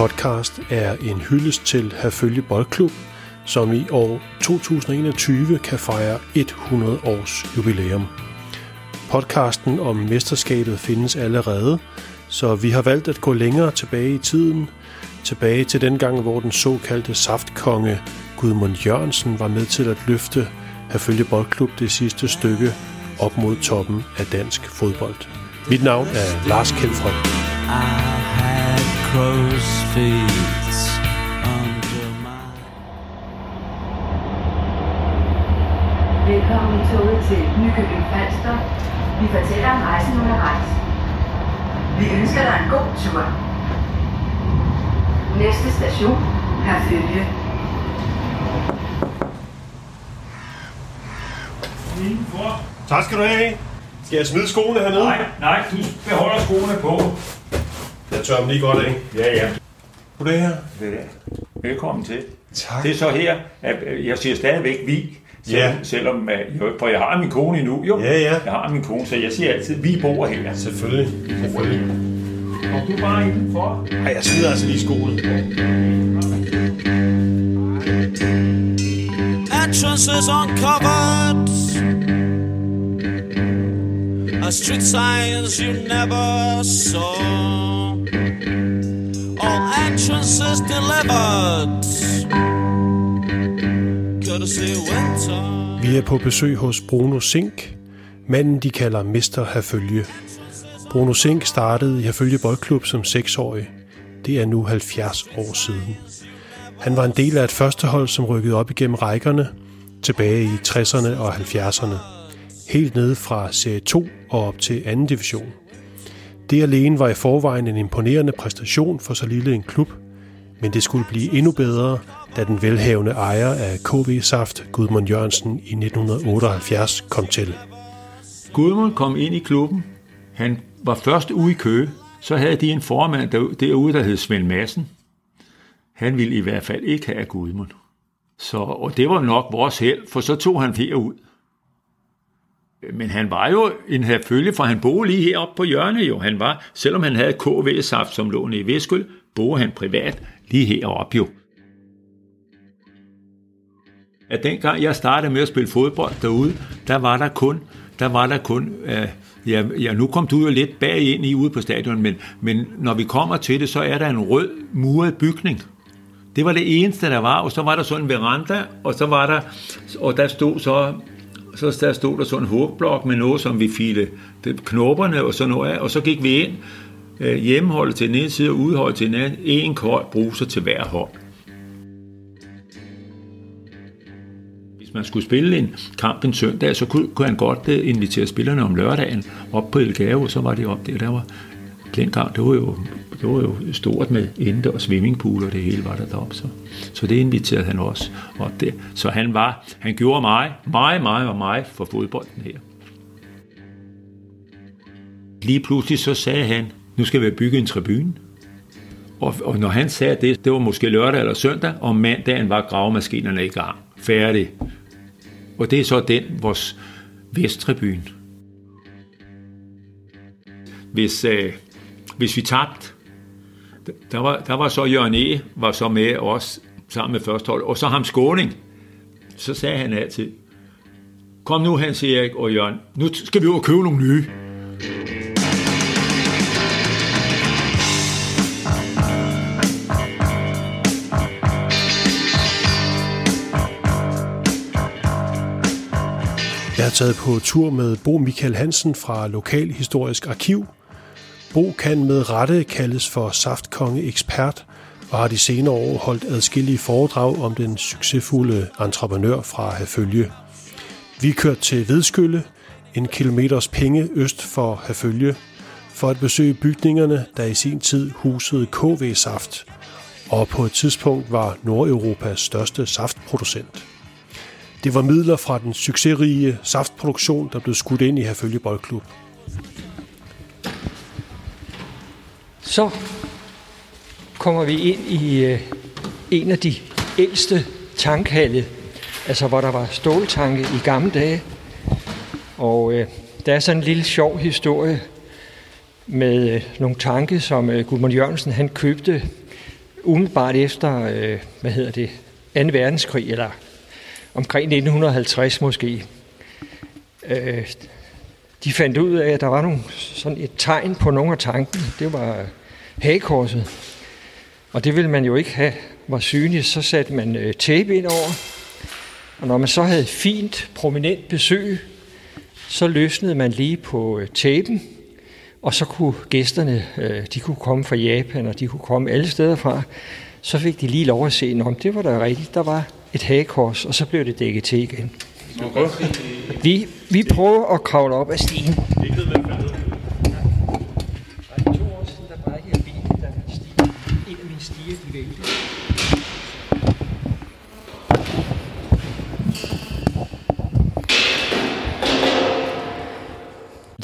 podcast er en hyldest til Herfølge Boldklub, som i år 2021 kan fejre 100 års jubilæum. Podcasten om mesterskabet findes allerede, så vi har valgt at gå længere tilbage i tiden, tilbage til den gang, hvor den såkaldte saftkonge Gudmund Jørgensen var med til at løfte Herfølge Boldklub det sidste stykke op mod toppen af dansk fodbold. Mit navn er Lars Kjeldfred. Velkommen i toget til Nykøbing Falster. Vi fortæller om rejsen undervejs. Vi ønsker dig en god tur. Næste station, Herfølge. Tak skal du have. Skal jeg smide skoene hernede? Nej, nej, du beholder skoene på. Jeg tør dem lige godt af. Ja, ja. Goddag her. Velkommen til. Tak. Det er så her, at øh, jeg siger stadigvæk vi, selv, Ja. selvom, øh, jo, for jeg har min kone endnu, jo. Ja, ja. Jeg har min kone, så jeg siger altid, vi bor her. Selvfølgelig. Selvfølgelig. Og du bare indenfor. Ej, jeg smider altså lige skoene. Entrances uncovered. A street signs you never saw. All entrances delivered. Courtesy winter. Vi er på besøg hos Bruno Sink, manden de kalder Mester Herfølge. Bruno Sink startede i Herfølge Boldklub som 6-årig. Det er nu 70 år siden. Han var en del af et førstehold, som rykkede op igennem rækkerne tilbage i 60'erne og 70'erne. Helt nede fra serie 2 og op til 2. division. Det alene var i forvejen en imponerende præstation for så lille en klub, men det skulle blive endnu bedre, da den velhavende ejer af KV Saft, Gudmund Jørgensen, i 1978 kom til. Gudmund kom ind i klubben. Han var først ude i Køge. Så havde de en formand derude, der hed Svend Madsen. Han ville i hvert fald ikke have Gudmund. Så, og det var nok vores held, for så tog han herud. Men han var jo en herfølge, for han boede lige heroppe på hjørnet jo. Han var, selvom han havde KV-saft, som lå nede i Vestkyld, boede han privat lige heroppe jo. At dengang jeg startede med at spille fodbold derude, der var der kun, der var der kun, øh, ja, ja, nu kom du jo lidt bag ind i ude på stadion, men, men når vi kommer til det, så er der en rød muret bygning. Det var det eneste, der var, og så var der sådan en veranda, og så var der, og der stod så, så der stod der sådan en hugblok med noget, som vi file knopperne og sådan noget af, og så gik vi ind, øh, hjemmeholdet til den ene side og udholdet til den anden, en kold bruser til hver hånd. Hvis man skulle spille en kamp en søndag, så kunne, kunne han godt øh, invitere spillerne om lørdagen op på Elgave, og så var det op der. Der var dengang, det var jo, det var jo stort med indendørs og swimmingpool, og det hele var der deroppe. Så, så det inviterede han også op der. Så han var, han gjorde mig, mig, mig og mig for fodbolden her. Lige pludselig så sagde han, nu skal vi bygge en tribune. Og, og når han sagde det, det var måske lørdag eller søndag, og mandagen var gravemaskinerne i gang. Færdig. Og det er så den, vores vesttribune. Hvis, øh, hvis vi tabte, der var, der var så Jørgen E. var så med os sammen med førstehold, og så ham Skåning. Så sagde han altid, kom nu Hans Erik og Jørgen, nu skal vi ud og købe nogle nye. Jeg er taget på tur med Bo Michael Hansen fra Lokalhistorisk Arkiv. Bo kan med rette kaldes for saftkonge ekspert og har de senere år holdt adskillige foredrag om den succesfulde entreprenør fra Herfølge. Vi kørte til Vedskylle, en kilometers penge øst for Herfølge, for at besøge bygningerne, der i sin tid husede KV Saft, og på et tidspunkt var Nordeuropas største saftproducent. Det var midler fra den succesrige saftproduktion, der blev skudt ind i Herfølge Boldklub. Så kommer vi ind i øh, en af de ældste tankhalle, altså hvor der var ståltanke i gamle dage. Og øh, der er sådan en lille sjov historie med øh, nogle tanke, som øh, Gudmund Jørgensen han købte umiddelbart efter, øh, hvad hedder det, 2. verdenskrig, eller omkring 1950 måske. Øh, de fandt ud af, at der var nogle, sådan et tegn på nogle af tankene. Det var hagekorset. Og det ville man jo ikke have var synligt. Så satte man øh, tape ind over. Og når man så havde fint, prominent besøg, så løsnede man lige på øh, tapen, og så kunne gæsterne, øh, de kunne komme fra Japan, og de kunne komme alle steder fra. Så fik de lige lov at se, om det var der rigtigt. Der var et hagekors, og så blev det dækket til igen. Vi, vi prøver at kravle op ad stigen.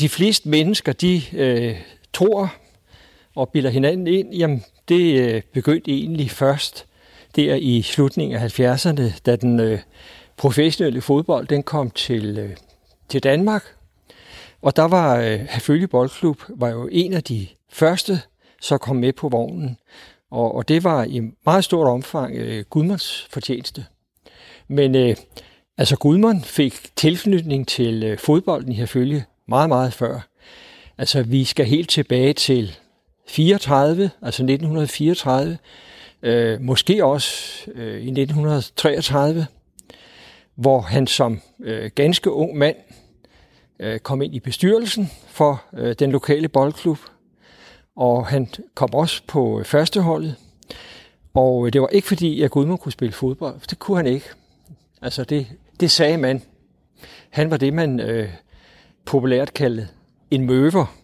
De fleste mennesker, de øh, tror og bilder hinanden ind, jamen det øh, begyndte egentlig først der i slutningen af 70'erne, da den øh, professionelle fodbold den kom til, øh, til Danmark. Og der var øh, Herfølge Boldklub var jo en af de første, så kom med på vognen. Og, og det var i meget stort omfang øh, Gudmans fortjeneste. Men øh, altså Gudmund fik tilknytning til øh, fodbolden i Herfølge meget, meget før. Altså vi skal helt tilbage til 34, altså 1934, øh, måske også øh, i 1933, hvor han som øh, ganske ung mand øh, kom ind i bestyrelsen for øh, den lokale boldklub, og han kom også på øh, førsteholdet. Og øh, det var ikke fordi, at Gudmund kunne spille fodbold, det kunne han ikke. Altså det, det sagde man. Han var det, man øh, populært kaldet en møver.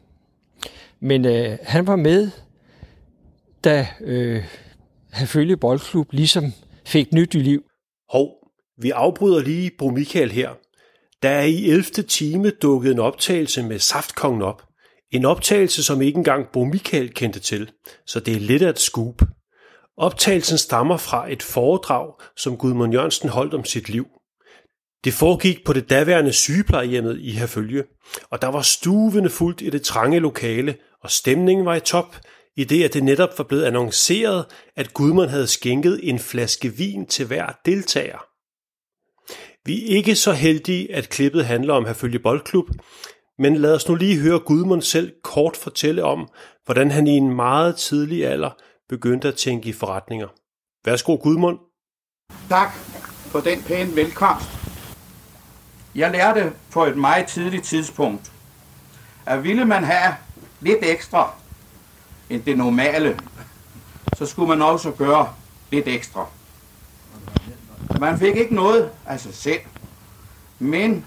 Men øh, han var med, da øh, Herfølge Boldklub ligesom fik nyt liv. Hov, vi afbryder lige Bro Michael her. Der er i 11. time dukket en optagelse med Saftkongen op. En optagelse, som ikke engang Bo Michael kendte til, så det er lidt af et scoop. Optagelsen stammer fra et foredrag, som Gudmund Jørgensen holdt om sit liv. Det foregik på det daværende sygeplejehjemmet i Herfølge, og der var stuvende fuldt i det trange lokale, og stemningen var i top, i det at det netop var blevet annonceret, at Gudmund havde skænket en flaske vin til hver deltager. Vi er ikke så heldige, at klippet handler om Herfølge Boldklub, men lad os nu lige høre Gudmund selv kort fortælle om, hvordan han i en meget tidlig alder begyndte at tænke i forretninger. Værsgo Gudmund. Tak for den pæne velkomst. Jeg lærte på et meget tidligt tidspunkt, at ville man have lidt ekstra end det normale, så skulle man også gøre lidt ekstra. Man fik ikke noget af sig selv, men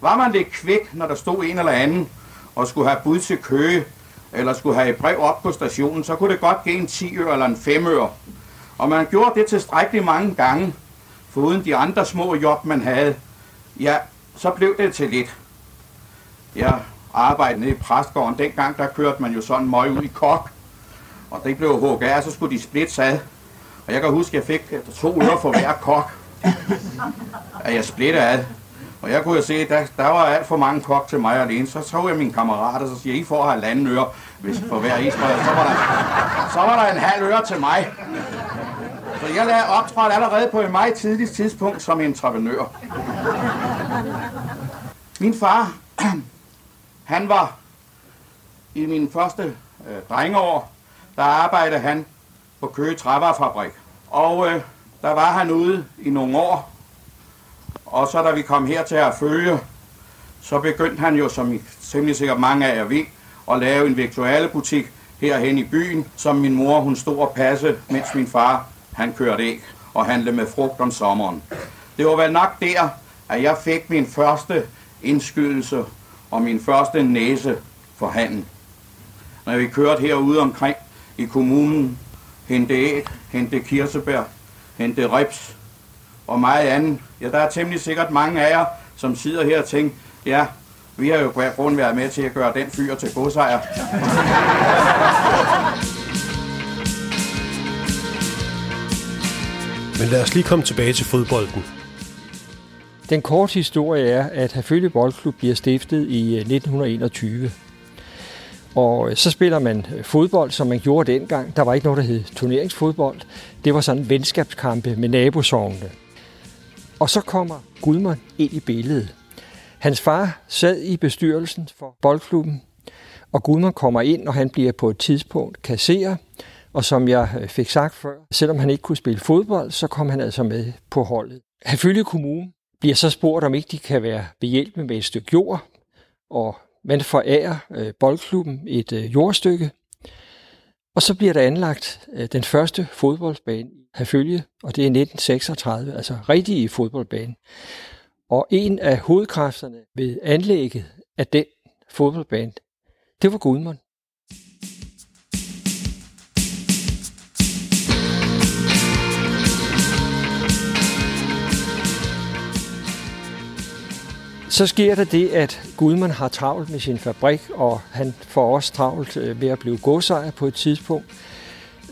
var man lidt kvik, når der stod en eller anden og skulle have bud til køge, eller skulle have et brev op på stationen, så kunne det godt give en 10 øre eller en 5 øre. Og man gjorde det tilstrækkeligt mange gange, foruden de andre små job, man havde. Ja, så blev det til lidt. Jeg arbejdede nede i præstgården. Dengang der kørte man jo sådan møg ud i kok. Og det blev hugget af, så skulle de splitte ad. Og jeg kan huske, at jeg fik øh, to øre for hver kok. At jeg splittede ad. Og jeg kunne jo se, at der, der var alt for mange kok til mig alene. Så tog jeg mine kammerater, og så siger I får halvanden øre, hvis for hver is. Så var, der, så var der en halv øre til mig. Så jeg lavede optrådt allerede på et meget tidligt tidspunkt som entreprenør. Min far, han var i min første øh, drengeår, der arbejdede han på Køge Trævarefabrik. Og øh, der var han ude i nogle år. Og så da vi kom her til at følge, så begyndte han jo, som I simpelthen sikkert mange af jer ved, at lave en virtuelle butik herhen i byen, som min mor hun stod og passe, mens min far han kørte æg og handlede med frugt om sommeren. Det var vel nok der, at jeg fik min første indskydelse og min første næse for handen. Når vi kørte herude omkring i kommunen, hente æg, hente kirsebær, hente rips og meget andet. Ja, der er temmelig sikkert mange af jer, som sidder her og tænker, ja, vi har jo grund været med til at gøre den fyr til godsejer. Men lad os lige komme tilbage til fodbolden. Den korte historie er, at Herfølge Boldklub bliver stiftet i øh, 1921. Og øh, så spiller man øh, fodbold, som man gjorde dengang. Der var ikke noget, der hed turneringsfodbold. Det var sådan venskabskampe med nabosovnene. Og så kommer Gudmund ind i billedet. Hans far sad i bestyrelsen for boldklubben, og Gudmund kommer ind, og han bliver på et tidspunkt kasserer. Og som jeg fik sagt før, selvom han ikke kunne spille fodbold, så kom han altså med på holdet. Herfølge Kommune bliver så spurgt, om ikke de kan være behjælpende med et stykke jord, og man forærer øh, boldklubben et øh, jordstykke. Og så bliver der anlagt øh, den første fodboldbane i Herfølge, og det er 1936, altså rigtig fodboldbane. Og en af hovedkræfterne ved anlægget af den fodboldbane, det var Gudmund. Så sker der det, at Gudmund har travlt med sin fabrik, og han får også travlt øh, ved med at blive godsejer på et tidspunkt.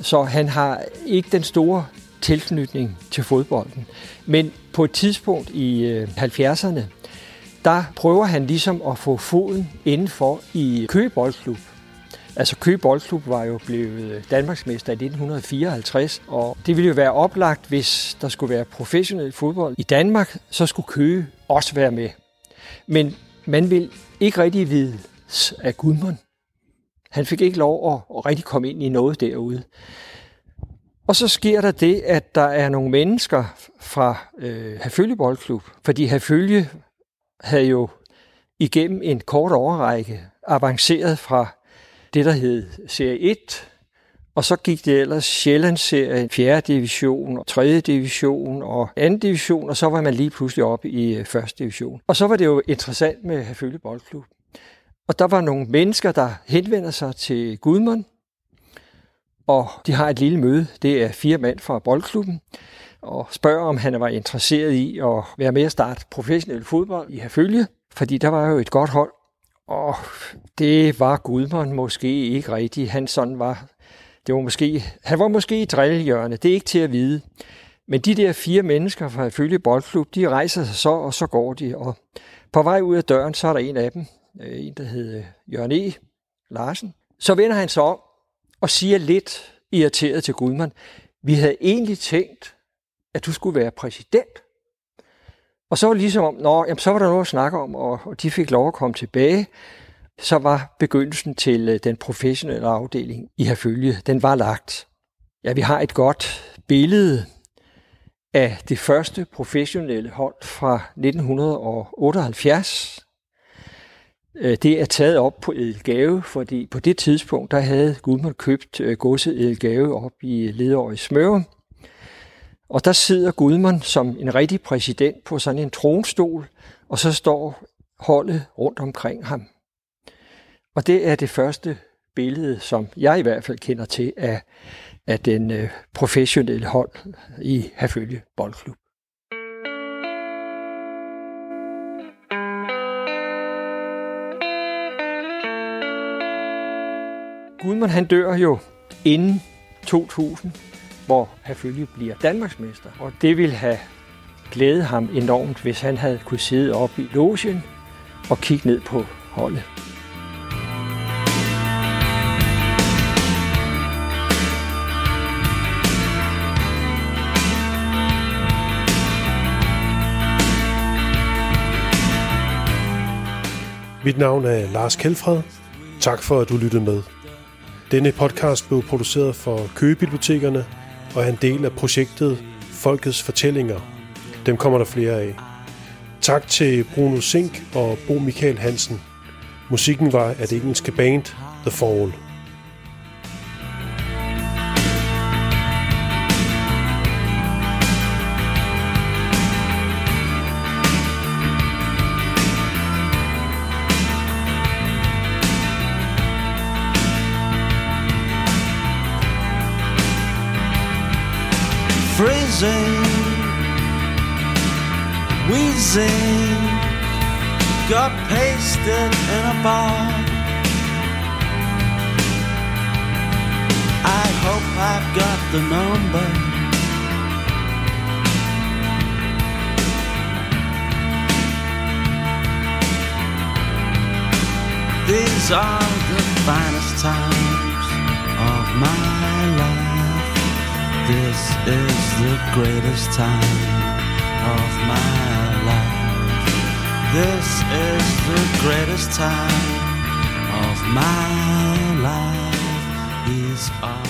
Så han har ikke den store tilknytning til fodbolden. Men på et tidspunkt i øh, 70'erne, der prøver han ligesom at få foden indenfor i Køge Boldklub. Altså Køge Boldklub var jo blevet øh, Danmarksmester i 1954, og det ville jo være oplagt, hvis der skulle være professionel fodbold i Danmark, så skulle Køge også være med. Men man vil ikke rigtig vide af Gudmund. Han fik ikke lov at, at rigtig komme ind i noget derude. Og så sker der det, at der er nogle mennesker fra øh, Herfølge Boldklub, fordi Herfølge havde jo igennem en kort overrække avanceret fra det, der hed Serie 1, og så gik det ellers Sjællandsserien, 4. division, 3. division og 2. division, og så var man lige pludselig oppe i øh, 1. Division. Og så var det jo interessant med Herfølge Boldklub. Og der var nogle mennesker, der henvender sig til Gudmund, og de har et lille møde. Det er fire mand fra boldklubben, og spørger, om han var interesseret i at være med at starte professionel fodbold i Herfølge, fordi der var jo et godt hold. Og det var Gudmund måske ikke rigtigt. Han sådan var, det var måske, han var måske i drillehjørne. Det er ikke til at vide. Men de der fire mennesker fra Herfølge Boldklub, de rejser sig så, og så går de. Og på vej ud af døren, så er der en af dem, øh, en der hedder Jørgen E. Larsen. Så vender han sig om og siger lidt irriteret til Gudmund, vi havde egentlig tænkt, at du skulle være præsident. Og så var det ligesom om, nå, jamen, så var der noget at snakke om, og, og de fik lov at komme tilbage. Så var begyndelsen til øh, den professionelle afdeling i Herfølge, den var lagt. Ja, vi har et godt billede af det første professionelle hold fra 1978. Øh, det er taget op på Edelgave, fordi på det tidspunkt, der havde Gudmund købt øh, godset Edelgave op i Ledår i Smøre. Og der sidder Gudmund som en rigtig præsident på sådan en tronstol, og så står holdet rundt omkring ham. Og det er det første billede, som jeg i hvert fald kender til af, af den øh, professionelle hold i Herfølge Boldklub. Gudmund han dør jo inden 2000, hvor Herfølge bliver Danmarksmester. Og det ville have glædet ham enormt, hvis han havde kunne sidde op i logen og kigge ned på holdet. Mit navn er Lars Kjeldfred. Tak for, at du lyttede med. Denne podcast blev produceret for Køgebibliotekerne og er en del af projektet Folkets Fortællinger. Dem kommer der flere af. Tak til Bruno Sink og Bo Michael Hansen. Musikken var af det engelske band The Fall. Freezing, wheezing, got pasted in a bar. I hope I've got the number. These are the finest times of my. This is the greatest time of my life. This is the greatest time of my life. All.